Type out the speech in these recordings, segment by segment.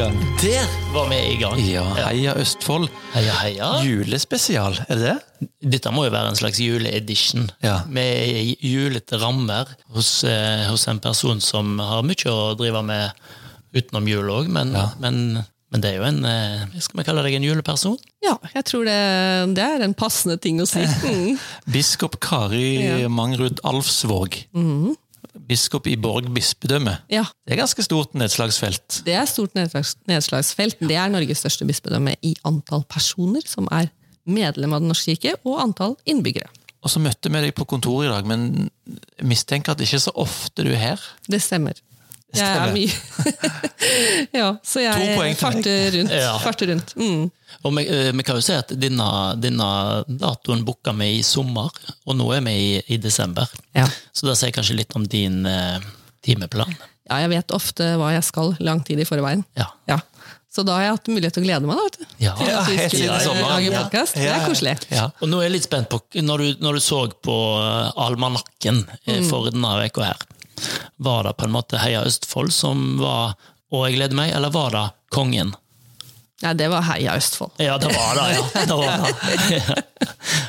gang. Der var vi i gang. Ja, Heia Østfold. Heia, heia. Julespesial, er det det? Dette må jo være en slags juleedition. Ja. Med julete rammer hos, eh, hos en person som har mye å drive med utenom jul òg, men, men, men det er jo en eh, Skal vi kalle deg en juleperson? Ja, jeg tror det, det er en passende ting å si. Mm. Biskop Kari Ja. Mangrud Alfsvåg. Biskop i Borg bispedømme. Ja, Det er ganske stort nedslagsfelt. det er stort nedslagsfelt. Det er Norges største bispedømme i antall personer som er medlem av Den norske kirke, og antall innbyggere. Og så møtte vi deg på kontoret i dag, men mistenker at det ikke er så ofte du er her. Det stemmer. Jeg er mye Ja, så jeg poeng farter rundt. Ja. Farter rundt. Mm. Og vi, eh, vi kan jo si at denne, denne datoen booka vi i sommer, og nå er vi i, i desember. Ja. Så da sier jeg kanskje litt om din eh, timeplan. ja, jeg vet ofte hva jeg skal lang tid i forveien. Ja. Ja. Så da har jeg hatt mulighet til å glede meg. da, vet du. Ja. Vi helt siden sommeren. lage Ja. Det er koselig. Ja. Og nå er jeg litt spent på, når du, når du så på eh, almanakken mm. for denne uka her, var det på en måte Heia Østfold som var Og jeg gleder meg, eller var det Kongen? Nei, det var Heia Østfold. Ja, det var det, ja. Det var det.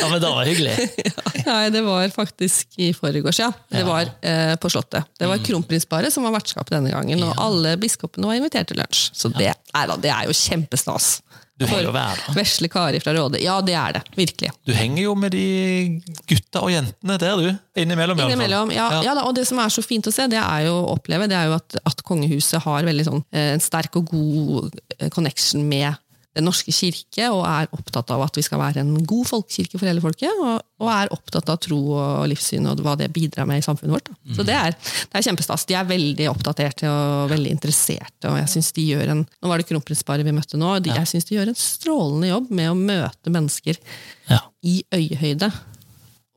Ja, men det var hyggelig. Nei, det var faktisk i forgårs, ja. Det Ja. var eh, på Slottet. Det var kronprinsparet som var vertskap denne gangen, og alle biskopene var invitert til lunsj. Så det, nei da, det er jo kjempestas. Du får jo være der. Vesle Kari fra Råde. Ja, det er det. Virkelig. Du henger jo med de gutta og jentene der, du. Innimellom, i alle fall. Innimellom. Ja, ja. da, og det som er så fint å se, det er jo å oppleve, det er jo at, at kongehuset har veldig sånn, eh, en sterk og god eh, connection med Den norske kirke, og er opptatt av at vi skal være en god folkekirke for hele folket, og, og er opptatt av tro og livssyn og hva det bidrar med i samfunnet vårt. Da. Så det er, det er kjempestas. De er veldig oppdaterte og veldig interesserte, og jeg synes de gjør en Nå var det kronprinsparet vi møtte nå, og ja. jeg syns de gjør en strålende jobb med å møte mennesker Ja. i øyehøyde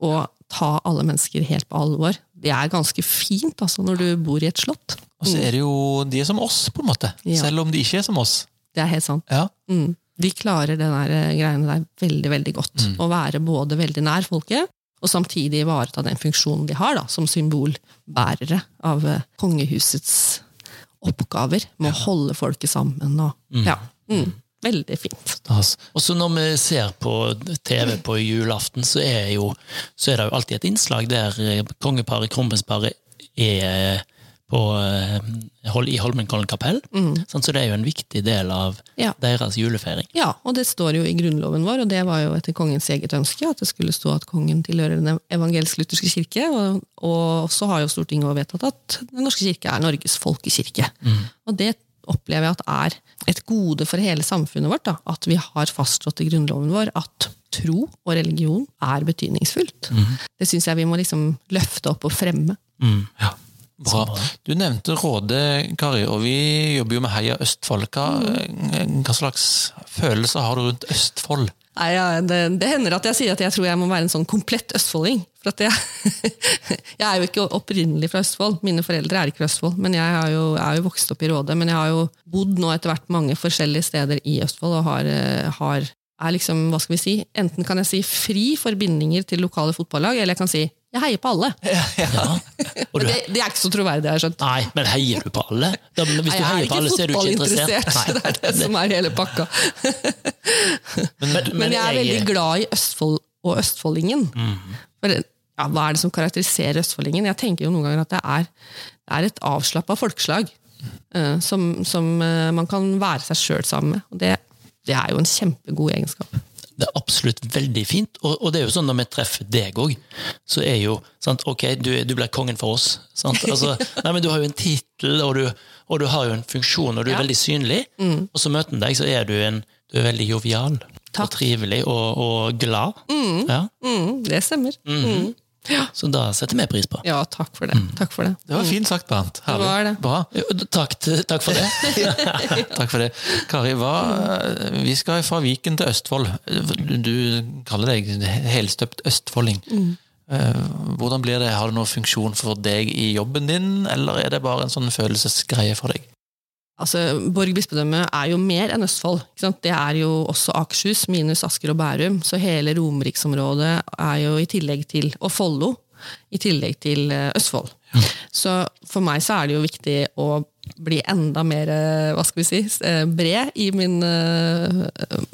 og ta alle mennesker helt på alvor. Det er ganske fint altså, når du bor i et slott. Og så er det jo De er som oss, på en måte. Ja. Selv om de ikke er som oss. Det er helt sant. Ja. Mm. De klarer den der eh, greiene der veldig veldig godt. Å være både veldig nær folket, og samtidig ivareta den funksjonen de har da, som symbolbærere av eh, kongehusets oppgaver med å holde folket sammen. Og, ja, mm. Veldig fint. Og så når vi ser på TV på julaften, så er, jo, så er det jo alltid et innslag der eh, kongeparet, kronprinsparet, er på, eh, i Holmenkollen kapell. Sånn, så det er jo en viktig del av Ja. deres julefeiring. Ja, og det står jo i grunnloven vår, og det var jo etter kongens eget ønske, at det skulle stå at kongen tilhører den evangelsk-lutherske kirke, og, og så har jo Stortinget vedtatt at Den norske kirke er Norges folkekirke. Og det opplever jeg at er et gode for hele samfunnet vårt, da, at vi har fastslått i grunnloven vår at tro og religion er betydningsfullt. Det syns jeg vi må liksom løfte opp og fremme. Mm. Ja. Bra. Du nevnte Råde, Kari, og vi jobber jo med Heia Østfold. Hva, hva slags følelser har du rundt Østfold? Nei, ja, det, det hender at jeg sier at jeg tror jeg må være en sånn komplett østfolding. For at jeg, jeg er jo ikke opprinnelig fra Østfold. Mine foreldre er ikke fra Østfold. Men jeg, er jo, er jo vokst opp i Råde. Men jeg har jo bodd nå etter hvert mange forskjellige steder i Østfold. og har, eh, har er liksom, hva skal vi si, Enten kan jeg si fri forbindinger til lokale fotballag, eller jeg kan si jeg heier på alle. Ja. ja. Men du, det, det er ikke så troverdig, har jeg skjønt. nei, men heier du på alle? Da, hvis Nei, jeg er heier på alle, så er du ikke interessert. Det er det som er hele pakka. Men, Men jeg er veldig glad i Østfold og østfoldingen. For ja, Hva er det som karakteriserer østfoldingen? Jeg tenker jo noen ganger at det er, det er et avslappa folkeslag. eh, som som eh, man kan være seg sjøl sammen med. Og det, det er jo en kjempegod egenskap. Det er absolutt veldig fint, og, og det er jo sånn når vi treffer deg òg, så er jo sant, Ok, du, du blir kongen for oss. Sant? Altså, nei, men Du har jo en tittel, og, du- og du har jo en funksjon, og du er Ja. veldig synlig. Og så møter en deg, så er du, en, du er veldig jovial og trivelig og, og glad. Ja, Mm, det stemmer. Mm. så da setter vi pris på. Ja, takk for det. Takk for det. Det var fint sagt, Bernt. Herlig. Det var det. Bra. Jo, Takk, takk for det. Takk for det. Kari, hva, vi skal fra Viken til Østfold. Du, du kaller deg helstøpt østfolding. Mm. Hvordan blir det? Har det noen funksjon for deg i jobben din, eller er det bare en sånn følelsesgreie for deg? Altså, Borg bispedømme er jo mer enn Østfold. Ikke sant? Det er jo også Akershus, minus Asker og Bærum. Så hele Romeriksområdet er jo i tillegg til Og Follo. I tillegg til Østfold. Østfold. Så for meg så er det jo viktig å bli enda mer eh, hva skal vi si, eh, bred i min eh,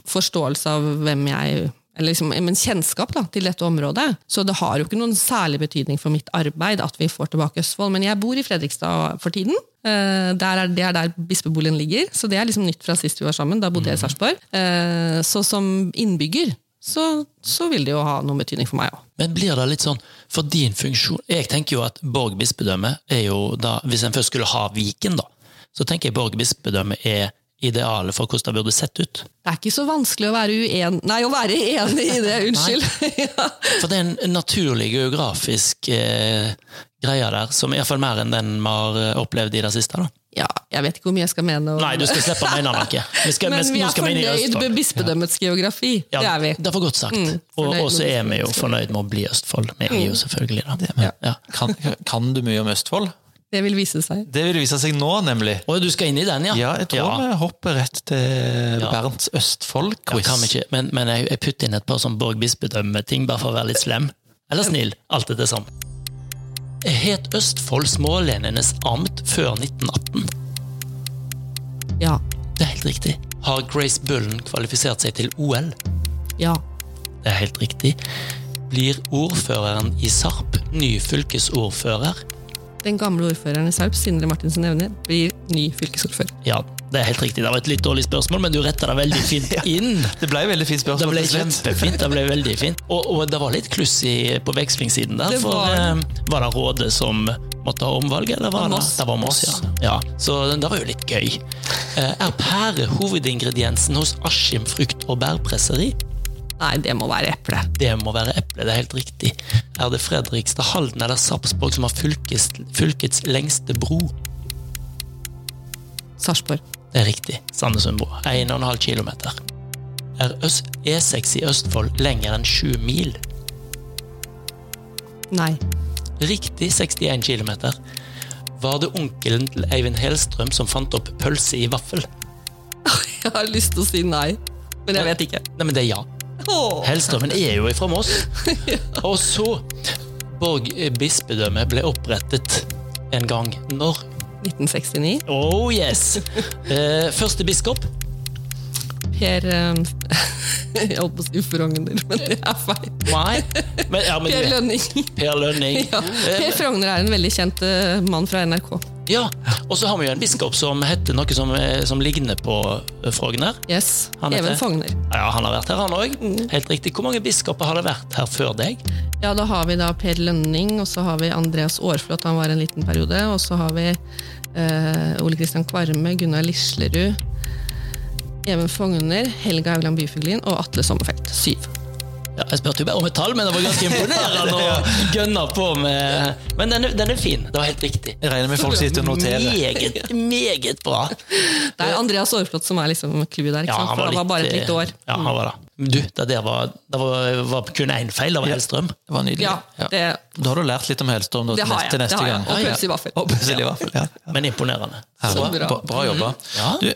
forståelse av hvem jeg liksom, men kjennskap da, til dette området. Så det har jo ikke noen særlig betydning for mitt arbeid at vi får tilbake Østfold. Men jeg bor i Fredrikstad for tiden. Eh, er, det er der bispeboligen ligger, så det er liksom nytt fra sist vi var sammen. Da bodde jeg i Sarpsborg. Eh, Så som innbygger så, så vil det jo ha noen betydning for meg òg. Men blir det litt sånn for din funksjon Jeg tenker jo at Borg bispedømme er jo da Hvis en først skulle ha Viken, da, så tenker jeg Borg bispedømme er idealet for hvordan det burde sett ut. Det er ikke så vanskelig å være, uen Nei, å være enig i det, unnskyld. ja. For det er en naturlig geografisk eh, greie der, som iallfall mer enn den vi har eh, opplevd i det siste. da. ja, jeg vet ikke hvor mye jeg skal mene. Og... Nei, du skal slippe å mene noe. Vi skal, Men vi er fornøyd med bispedømmets geografi. Ja, det er vi. Det var godt sagt. Mm, og så er vi jo fornøyd med å bli Østfold. Vi er jo selvfølgelig det. men- Ja. Kan, kan du mye om Østfold? Det vil vise seg. Det vil vise seg nå, nemlig. Og du skal inn i den, ja? Ja, jeg tror vi hopper rett til Ja. Bernts Ja, Østfold-quiz. kan vi ikke, men, men jeg, jeg putter inn et par sånn Borg bispedømme-ting, bare for å være litt slem. Eller snill. Alt er det samme. Het Østfold smålenenes amt før 1918? Ja. Det er helt riktig. Har Grace Bullen kvalifisert seg til OL? Ja. Det er helt riktig. Blir ordføreren i Sarp ny fylkesordfører? Den gamle ordføreren i Sarp, Sindre Martinsen Evne, blir ny fylkesordfører. Ja, det er helt riktig. Det var et litt dårlig spørsmål, men du retta det veldig fint inn. Det ble veldig fint spørsmål. Det ble kjempefint. det ble veldig fint. Og, og det var litt kluss i, på vekslingssiden der. Det For var var, var det Rådet som måtte ha omvalg, eller var det Det var Moss, ja. ja. Så det var jo litt gøy. Eh, Er pære hovedingrediensen hos Askim frukt- og bærpresseri? Nei, det må være eple. Det må være eple, det er helt riktig. Er det Fredrikstad, Halden eller Sarpsborg som har fylkes, fylkets lengste bro? Sarpsborg. Det er riktig. Sandesundbro. 1,5 km. Er E6 i Østfold lenger enn 7 mil? Nei. Riktig 61 km. Var det onkelen til Eivind Helstrøm som fant opp pølse i vaffel? Jeg har lyst til å si nei, men jeg vet ikke. Nei, men det er ja. Åh. Helstrømmen er jo ifra Moss. Og så Borg bispedømme ble opprettet en gang når? 1969. Oh yes! Eh, første biskop? Per eh, Jeg holdt på å si Frogner, men det er feil. Nei. Men, ja, men, Per Lønning. Per Lønning. Ja. Per Frogner er en veldig kjent eh, mann fra NRK. Ja, Og så har vi jo en biskop som heter noe som, eh, som ligner på eh, Frogner. Yes. Han Even Fogner. Ja, Han har vært her, han òg. Helt riktig. Hvor mange biskoper har det vært her før deg? Ja, da har vi da Per Lønning, og så har vi Andreas Aarflot, han var en liten periode. Og så har vi eh, Ole Kristian Kvarme, Gunnar Lislerud, Even Fogner, Helga Haugland Byfuglin og Atle Sommerfelt. Syv. Ja, jeg spurte jo bare om et tall, men det var ganske imponerende å gønne på med Men den er, den er fin. Det var helt riktig. Jeg regner med folk sitter og noterer. Meget, meget bra. Det er Andreas Aarflot som er liksom clouet der, ikke sant? for han var bare et lite år. Ja, han var det. Du, det der var, det var, var kun én feil. Det var Hellstrøm. Det var nydelig. Ja, det, Da har du lært litt om Hellstrøm da, det har jeg. til neste det har jeg. gang. Og Ja, ja. pølse i vaffel. Og pølse i vaffel, ja. ja. Men imponerende. Så bra. Bra, bra jobba. Ja. Du,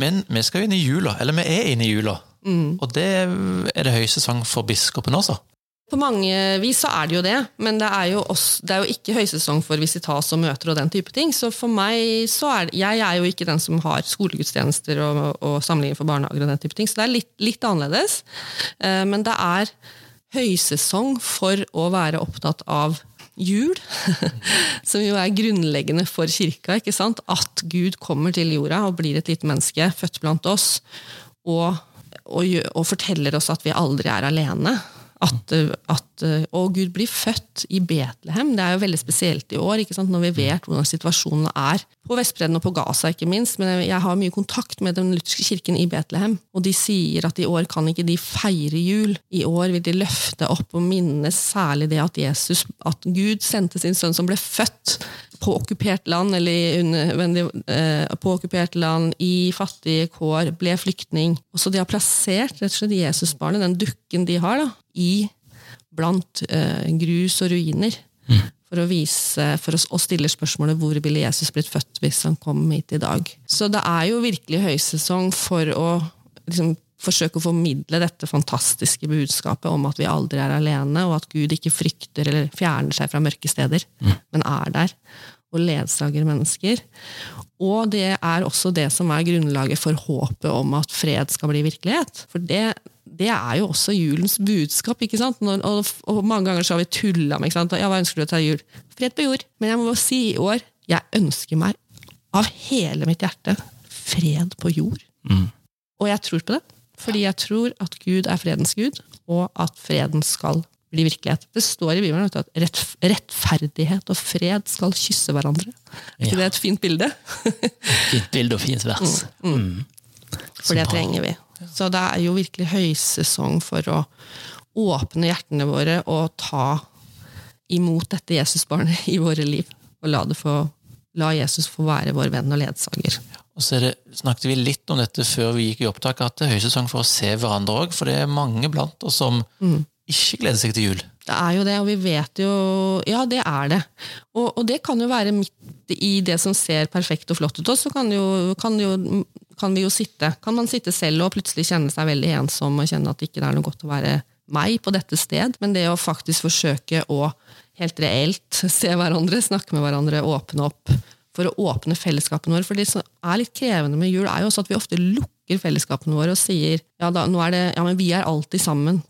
men vi skal jo inn i jula, eller vi er inne i jula. Mm. Og det er det høysesong for biskopen også. På mange vis så er det jo det, men det er jo, også, det er jo ikke høysesong for visitas og møter og den type ting. Så for meg så er det, Jeg er jo ikke den som har skolegudstjenester og, og samlinger for barnehager og den type ting, så det er litt, litt annerledes. Eh, Men det er høysesong for å være opptatt av jul, som jo er grunnleggende for kirka. ikke sant? At Gud kommer til jorda og blir et lite menneske, født blant oss, og, og, og forteller oss at vi aldri er alene. At, at, Å, Gud blir født i Betlehem. Det er jo veldig spesielt i år, når vi vet hvordan situasjonen er på Vestbredden og på Gaza. ikke minst, Men jeg har mye kontakt med den lutherske kirken i Betlehem, og de sier at i år kan ikke de feire jul. I år vil de løfte opp og minnes særlig det at Jesus, at Gud sendte sin sønn som ble født på okkupert land, eller i eh, på okkupert land, i fattige kår, ble flyktning. Og så de har plassert rett og slett Jesusbarnet, den dukken de har, da, i blant eh, grus og ruiner. For å vise, for å, å stille spørsmålet hvor ville Jesus blitt født hvis han kom hit i dag. Så det er jo virkelig høysesong for å liksom, forsøke å formidle dette fantastiske budskapet om at vi aldri er alene, og at Gud ikke frykter eller fjerner seg fra mørke steder, men er der og ledsager mennesker. Og det er også det som er grunnlaget for håpet om at fred skal bli virkelighet. For det, det er jo også julens budskap. ikke sant? Når, og, og, mange ganger så har vi tulla med ikke sant? Ja, hva ønsker du til jul? Fred på jord. Men jeg må bare si i år jeg ønsker meg av hele mitt hjerte fred på jord. Mm. Og jeg tror på det. Fordi jeg tror at Gud er fredens gud, og at freden skal bli virkelighet. Det står i Bibelen du, at rett, rettferdighet og fred skal kysse hverandre. Er ikke Ja. det et fint bilde? Fint bilde og fint vers. Mm. For det trenger vi. Så det er jo virkelig høysesong for å åpne hjertene våre og ta imot dette Jesusbarnet i våre liv. Og la, få, la Jesus få være vår venn og ledsager. Og så det, snakket vi litt om dette før vi gikk i opptak, at det er høysesong for å se hverandre òg. For det er mange blant oss som ikke gleder seg til jul. Det er jo det, og vi vet jo Ja, det er det. Og, og det kan jo være midt i det som ser perfekt og flott ut så kan, jo, kan, jo, kan vi jo sitte. Kan man sitte selv og plutselig kjenne seg veldig ensom og kjenne at det ikke er noe godt å være meg på dette sted, men det å faktisk forsøke å helt reelt se hverandre, snakke med hverandre, åpne opp for å åpne fellesskapene våre. For det som er litt krevende med jul, er jo også at vi ofte lukker fellesskapene våre og sier ja, da, nå er det, ja, men vi er alltid sammen.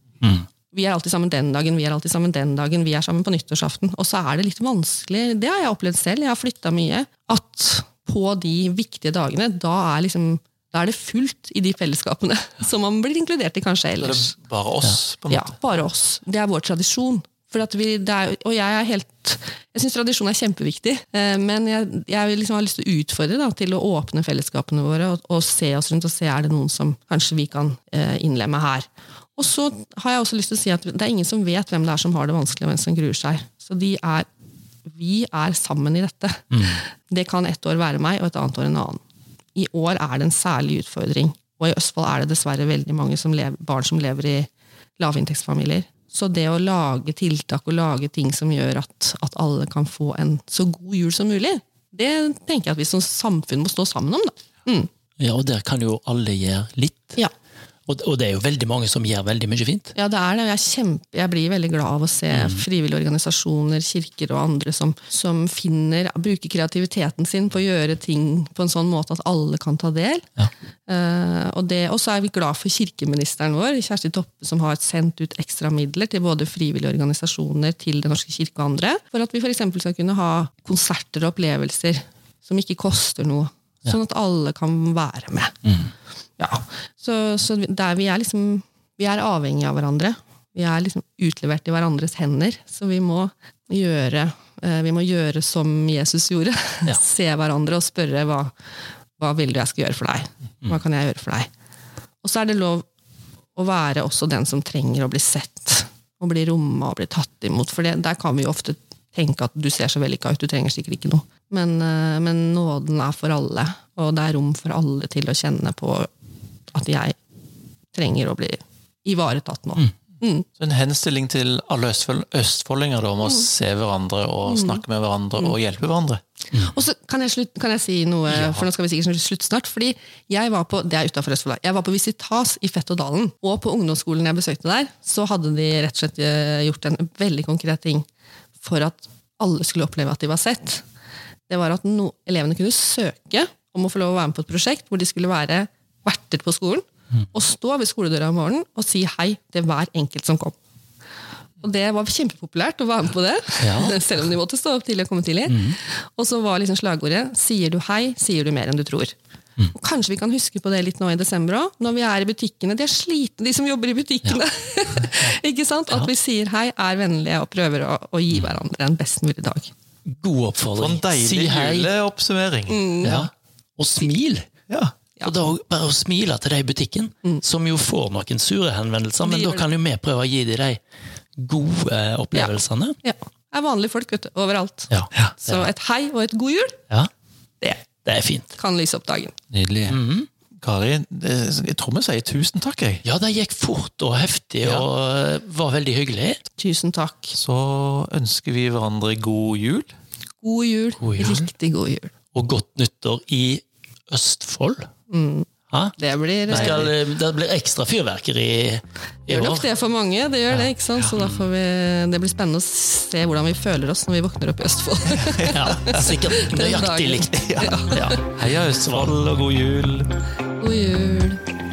Vi er alltid sammen den dagen, vi er alltid sammen den dagen, vi er sammen på nyttårsaften. Og så er det litt vanskelig, det har jeg opplevd selv, jeg har flytta mye, at på de viktige dagene, da er, liksom, da er det fullt i de fellesskapene som man blir inkludert i kanskje er ellers. det bare oss, på en måte. Ja, bare oss. Det er vår tradisjon. For at vi, er, og jeg er helt Jeg syns tradisjon er kjempeviktig, eh, men jeg, jeg liksom har lyst til å utfordre da, til å åpne fellesskapene våre og, og se oss rundt og se er det noen som kanskje vi kan eh, innlemme her. Og så har jeg også lyst til å si at det er ingen som vet hvem det er som har det vanskelig, og hvem som gruer seg. Så de er, vi er sammen i dette. Det kan et år være meg, og et annet år en annen. I år er det en særlig utfordring, og i Østfold er det dessverre veldig mange som lever, barn som lever i lavinntektsfamilier. Så det å lage tiltak og lage ting som gjør at, at alle kan få en så god jul som mulig, det tenker jeg at vi som samfunn må stå sammen om. da. Mm. Ja, og der kan jo alle gjøre litt. Ja. Og, og det er jo veldig mange som gjør veldig mye fint. Ja, det er det. Jeg, er jeg blir veldig glad av å se frivillige organisasjoner, kirker og andre som, som finner, bruker kreativiteten sin på å gjøre ting på en sånn måte at alle kan ta del. Ja. Uh, og det- og så er vi glad for kirkeministeren vår, Kjersti Toppe, som har sendt ut ekstra midler til både frivillige organisasjoner, til Den norske kirke og andre, for at vi f.eks. skal kunne ha konserter og opplevelser som ikke koster noe. Sånn at alle kan være med. Ja, så, så der vi er liksom Vi er avhengige av hverandre. Vi er liksom utlevert i hverandres hender, så vi må gjøre eh, vi må gjøre som Jesus gjorde. Ja. Se hverandre og spørre hva, hva vil du jeg skal gjøre for deg? Hva kan jeg gjøre for deg? Og så er det lov å være også den som trenger å bli sett, og bli romma og bli tatt imot. For det, der kan vi jo ofte tenke at du ser så vellykka ut, du trenger sikkert ikke noe. Men, eh, men nåden er for alle, og det er rom for alle til å kjenne på at jeg trenger å bli ivaretatt nå. Mm. Mm. en henstilling til alle østfold, østfoldinger da, om å se hverandre og snakke med hverandre og hjelpe hverandre. Og så kan jeg, slutt, kan jeg si noe, for nå skal vi sikkert slutte snart. fordi jeg var på det er utenfor Østfold, jeg var på Visitas i Fettådalen. Og på ungdomsskolen jeg besøkte der, så hadde de rett og slett eh, gjort en veldig konkret ting for at alle skulle oppleve at de var sett. Det var at no, elevene kunne søke om å få lov å være med på et prosjekt hvor de skulle være verter på skolen. Og stå ved skoledøra om morgenen og si hei til hver enkelt som kom. Og det var kjempepopulært å være med på det, Ja. selv om de måtte stå opp tidlig og komme tidlig. Og så var liksom slagordet 'sier du hei, sier du mer enn du tror'. Og Kanskje vi kan huske på det litt nå i desember òg, når vi er i butikkene. De er slitne, de som jobber i butikkene. Ikke sant? At vi sier hei, er vennlige og prøver å, å gi hverandre en best mulig dag. God oppfordring. en deilig Si hei. juleoppsummering. Ja. Og smil. Ja. Og da bare å smile til de i butikken, som jo får noen sure henvendelser, men da kan jo vi prøve å gi dem de gode opplevelsene. Ja. Det er vanlige folk vet du, overalt. Ja. Så et hei og et god jul, ja. det Det er fint. kan lyse opp dagen. Nydelig. Kari, jeg tror vi sier tusen takk, jeg. Ja, det gikk fort og heftig Ja. og eh, var veldig hyggelig. Tusen takk. Så ønsker vi hverandre god jul. God jul. God jul. Riktig god jul. Og godt nyttår i Østfold. Det blir, Det, skal, det blir ekstra fyrverkeri i gjør nok det for mange. det gjør det, ikke sant? Så da får vi, det blir spennende å se hvordan vi føler oss når vi våkner opp i Østfold. Ja, sikkert nøyaktig likt. likt. Ja. Heia Østfold og god jul! God jul!